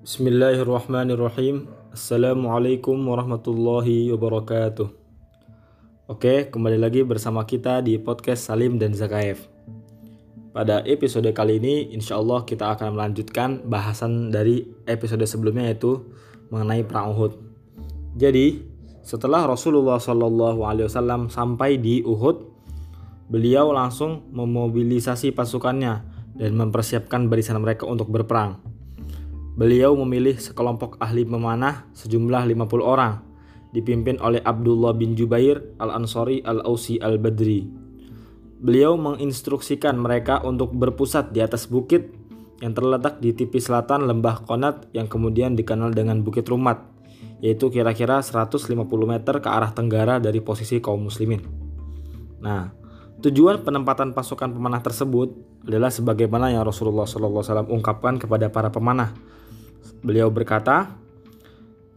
Bismillahirrahmanirrahim. Assalamualaikum warahmatullahi wabarakatuh. Oke, kembali lagi bersama kita di podcast Salim dan Zakaev. Pada episode kali ini, insya Allah kita akan melanjutkan bahasan dari episode sebelumnya yaitu mengenai perang Uhud. Jadi, setelah Rasulullah Wasallam sampai di Uhud, beliau langsung memobilisasi pasukannya dan mempersiapkan barisan mereka untuk berperang. Beliau memilih sekelompok ahli memanah sejumlah 50 orang, dipimpin oleh Abdullah bin Jubair al-Ansari al-Ausi al-Badri. Beliau menginstruksikan mereka untuk berpusat di atas bukit yang terletak di tepi selatan lembah Konat yang kemudian dikenal dengan Bukit Rumat, yaitu kira-kira 150 meter ke arah tenggara dari posisi kaum muslimin. Nah, tujuan penempatan pasukan pemanah tersebut adalah sebagaimana yang Rasulullah SAW ungkapkan kepada para pemanah Beliau berkata,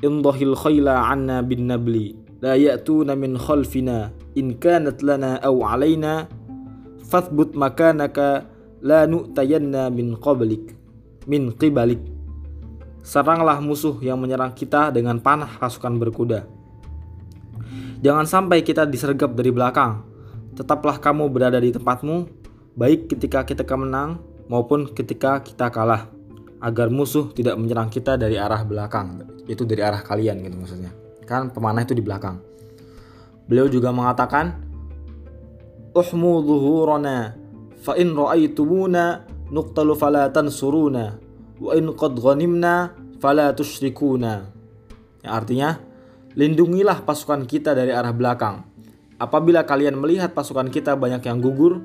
Indahil khayla anna bin nabli la ya'tuna min khalfina in kanat lana aw alaina fathbut makanaka la nu'tayanna min qablik min qibalik Seranglah musuh yang menyerang kita dengan panah pasukan berkuda. Jangan sampai kita disergap dari belakang. Tetaplah kamu berada di tempatmu, baik ketika kita menang maupun ketika kita kalah agar musuh tidak menyerang kita dari arah belakang. Itu dari arah kalian gitu maksudnya. Kan pemanah itu di belakang. Beliau juga mengatakan uhmu zuhurana fa in ra'aytumuna nuqtalu fala tansuruna wa in qad ghanimna fala tusyrikuna yang artinya lindungilah pasukan kita dari arah belakang. Apabila kalian melihat pasukan kita banyak yang gugur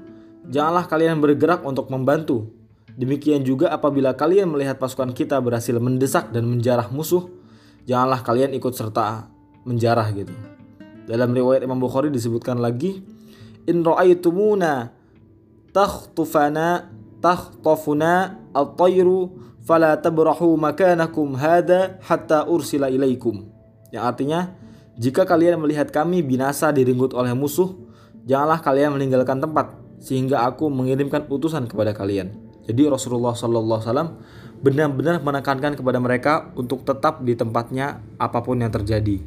janganlah kalian bergerak untuk membantu Demikian juga apabila kalian melihat pasukan kita berhasil mendesak dan menjarah musuh, janganlah kalian ikut serta menjarah gitu. Dalam riwayat Imam Bukhari disebutkan lagi, in ra'aytumuna takhtufana takhtafuna at-tayru fala tabrahu makanakum hada hatta ursila ilaikum. Yang artinya, jika kalian melihat kami binasa direnggut oleh musuh, janganlah kalian meninggalkan tempat sehingga aku mengirimkan utusan kepada kalian. Jadi Rasulullah Sallallahu Wasallam benar-benar menekankan kepada mereka untuk tetap di tempatnya apa pun yang terjadi.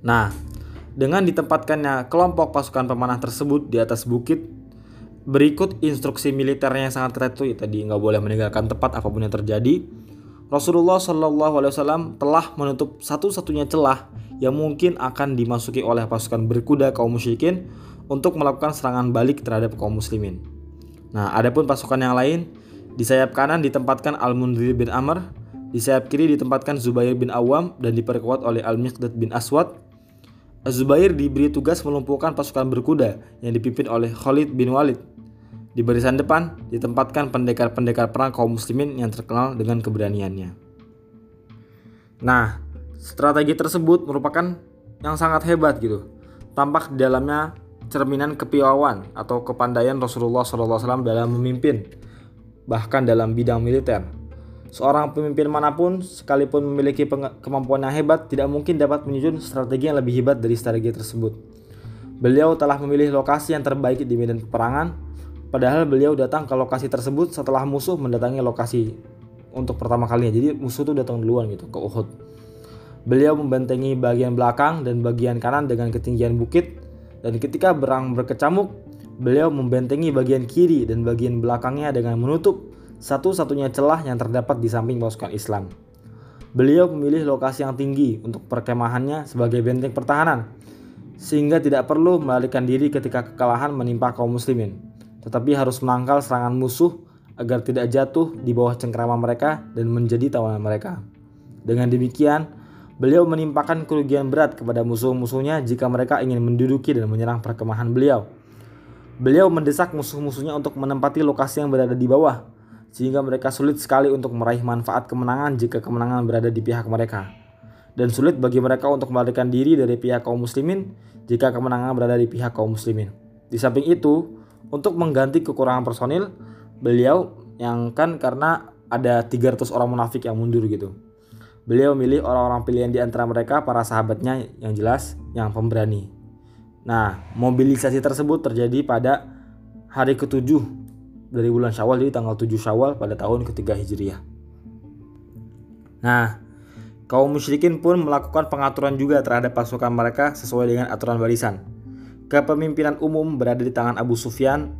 Nah, dengan ditempatkannya kelompok pasukan pemanah tersebut di atas bukit, berikut instruksi militernya yang sangat ketat itu ya, tadi nggak boleh meninggalkan tempat apa pun yang terjadi. Rasulullah Shallallahu Alaihi Wasallam telah menutup satu-satunya celah yang mungkin akan dimasuki oleh pasukan berkuda kaum musyrikin untuk melakukan serangan balik terhadap kaum muslimin. Nah, adapun pasukan yang lain di sayap kanan ditempatkan Al-Mundhir bin Amr, di sayap kiri ditempatkan Zubair bin Awam dan diperkuat oleh Al-Miqdad bin Aswad. Zubair diberi tugas melumpuhkan pasukan berkuda yang dipimpin oleh Khalid bin Walid. Di barisan depan ditempatkan pendekar-pendekar perang kaum muslimin yang terkenal dengan keberaniannya. Nah, strategi tersebut merupakan yang sangat hebat gitu. Tampak di dalamnya cerminan kepiawaian atau kepandaian Rasulullah SAW dalam memimpin, bahkan dalam bidang militer. Seorang pemimpin mana pun, sekalipun memiliki kemampuan yang hebat, tidak mungkin dapat menyusun strategi yang lebih hebat dari strategi tersebut. Beliau telah memilih lokasi yang terbaik di medan peperangan, padahal beliau datang ke lokasi tersebut setelah musuh mendatangi lokasi untuk pertama kalinya. Jadi musuh itu datang duluan gitu ke Uhud. Beliau membentengi bagian belakang dan bagian kanan dengan ketinggian bukit dan ketika berang berkecamuk, beliau membentengi bagian kiri dan bagian belakangnya dengan menutup satu-satunya celah yang terdapat di samping pasukan Islam. Beliau memilih lokasi yang tinggi untuk perkemahannya sebagai benteng pertahanan, sehingga tidak perlu melarikan diri ketika kekalahan menimpa kaum muslimin, tetapi harus menangkal serangan musuh agar tidak jatuh di bawah cengkrama mereka dan menjadi tawanan mereka. Dengan demikian, Beliau menimpakan kerugian berat kepada musuh-musuhnya jika mereka ingin menduduki dan menyerang perkemahan beliau. Beliau mendesak musuh-musuhnya untuk menempati lokasi yang berada di bawah, sehingga mereka sulit sekali untuk meraih manfaat kemenangan jika kemenangan berada di pihak mereka. Dan sulit bagi mereka untuk melarikan diri dari pihak kaum muslimin jika kemenangan berada di pihak kaum muslimin. Di samping itu, untuk mengganti kekurangan personil, beliau yang kan karena ada 300 orang munafik yang mundur gitu. Beliau memilih orang-orang pilihan di antara mereka para sahabatnya yang jelas yang pemberani. Nah, mobilisasi tersebut terjadi pada hari ketujuh dari bulan Syawal jadi tanggal 7 Syawal pada tahun ketiga Hijriah. Nah, kaum musyrikin pun melakukan pengaturan juga terhadap pasukan mereka sesuai dengan aturan barisan. Kepemimpinan umum berada di tangan Abu Sufyan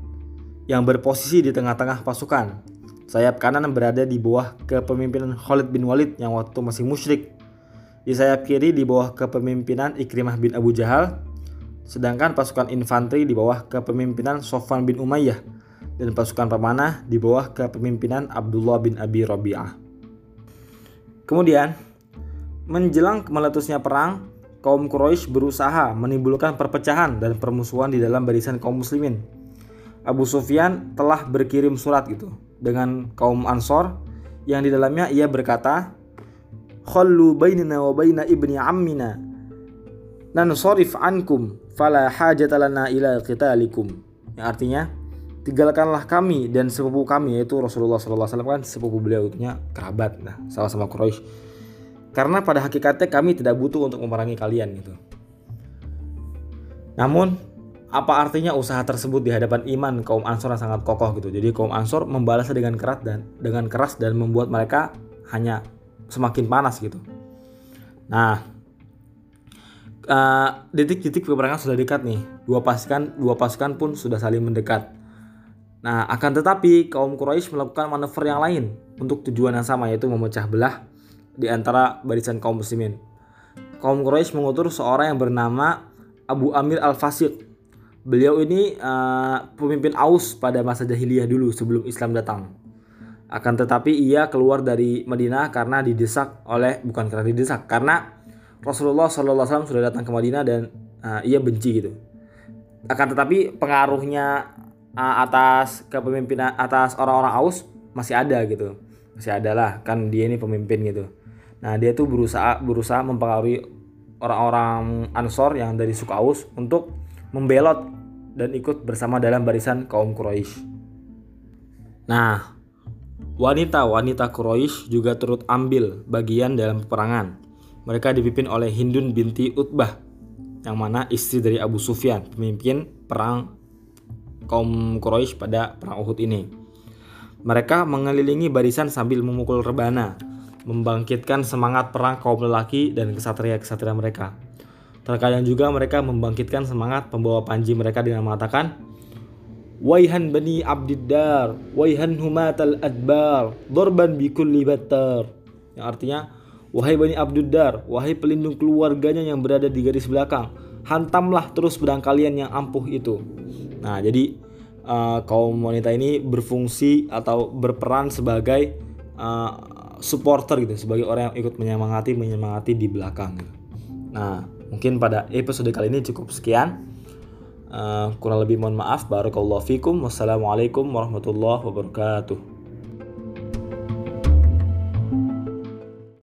yang berposisi di tengah-tengah pasukan. Sayap kanan berada di bawah kepemimpinan Khalid bin Walid yang waktu masih musyrik. Di sayap kiri di bawah kepemimpinan Ikrimah bin Abu Jahal, sedangkan pasukan infanteri di bawah kepemimpinan Sofwan bin Umayyah dan pasukan pemanah di bawah kepemimpinan Abdullah bin Abi Rabi'ah. Kemudian, menjelang meletusnya perang, kaum Quraisy berusaha menimbulkan perpecahan dan permusuhan di dalam barisan kaum muslimin. Abu Sufyan telah berkirim surat gitu dengan kaum Ansor yang di dalamnya ia berkata, "Khallu bainana wa baina ibni ammina nansarif ankum fala hajata lana ila qitalikum." Yang artinya, tinggalkanlah kami dan sepupu kami yaitu Rasulullah SAW kan sepupu beliau itu kerabat nah sama-sama Quraisy karena pada hakikatnya kami tidak butuh untuk memerangi kalian gitu namun apa artinya usaha tersebut di hadapan iman kaum Ansor yang sangat kokoh gitu jadi kaum Ansor membalasnya dengan keras dan dengan keras dan membuat mereka hanya semakin panas gitu nah uh, detik-detik peperangan sudah dekat nih dua pasukan dua pasukan pun sudah saling mendekat Nah, akan tetapi kaum Quraisy melakukan manuver yang lain untuk tujuan yang sama yaitu memecah belah di antara barisan kaum muslimin. Kaum Quraisy mengutus seorang yang bernama Abu Amir Al-Fasiq. Beliau ini uh, pemimpin Aus pada masa jahiliyah dulu sebelum Islam datang. Akan tetapi ia keluar dari Madinah karena didesak oleh bukan karena didesak, karena Rasulullah SAW sudah datang ke Madinah dan uh, ia benci gitu. Akan tetapi pengaruhnya uh, atas kepemimpinan atas orang-orang Aus masih ada gitu masih ada lah kan dia ini pemimpin gitu nah dia tuh berusaha berusaha mempengaruhi orang-orang Ansor yang dari suku Aus untuk membelot dan ikut bersama dalam barisan kaum Quraisy. Nah, wanita-wanita Quraisy juga turut ambil bagian dalam peperangan. Mereka dipimpin oleh Hindun binti Utbah, yang mana istri dari Abu Sufyan, pemimpin perang kaum Quraisy pada perang Uhud ini. Mereka mengelilingi barisan sambil memukul rebana, membangkitkan semangat perang kaum lelaki dan kesatria-kesatria mereka. Terkadang juga mereka membangkitkan semangat pembawa panji mereka dengan mengatakan, Waihan bani abdiddar, waihan humatal adbar, dorban bikulli battar. Yang artinya, wahai bani abdiddar, wahai pelindung keluarganya yang berada di garis belakang, hantamlah terus pedang kalian yang ampuh itu. Nah, jadi uh, kaum wanita ini berfungsi atau berperan sebagai uh, supporter gitu, sebagai orang yang ikut menyemangati menyemangati di belakang. Gitu. Nah, mungkin pada episode kali ini cukup sekian. Uh, kurang lebih mohon maaf. Barakallahu fikum. Wassalamualaikum warahmatullahi wabarakatuh.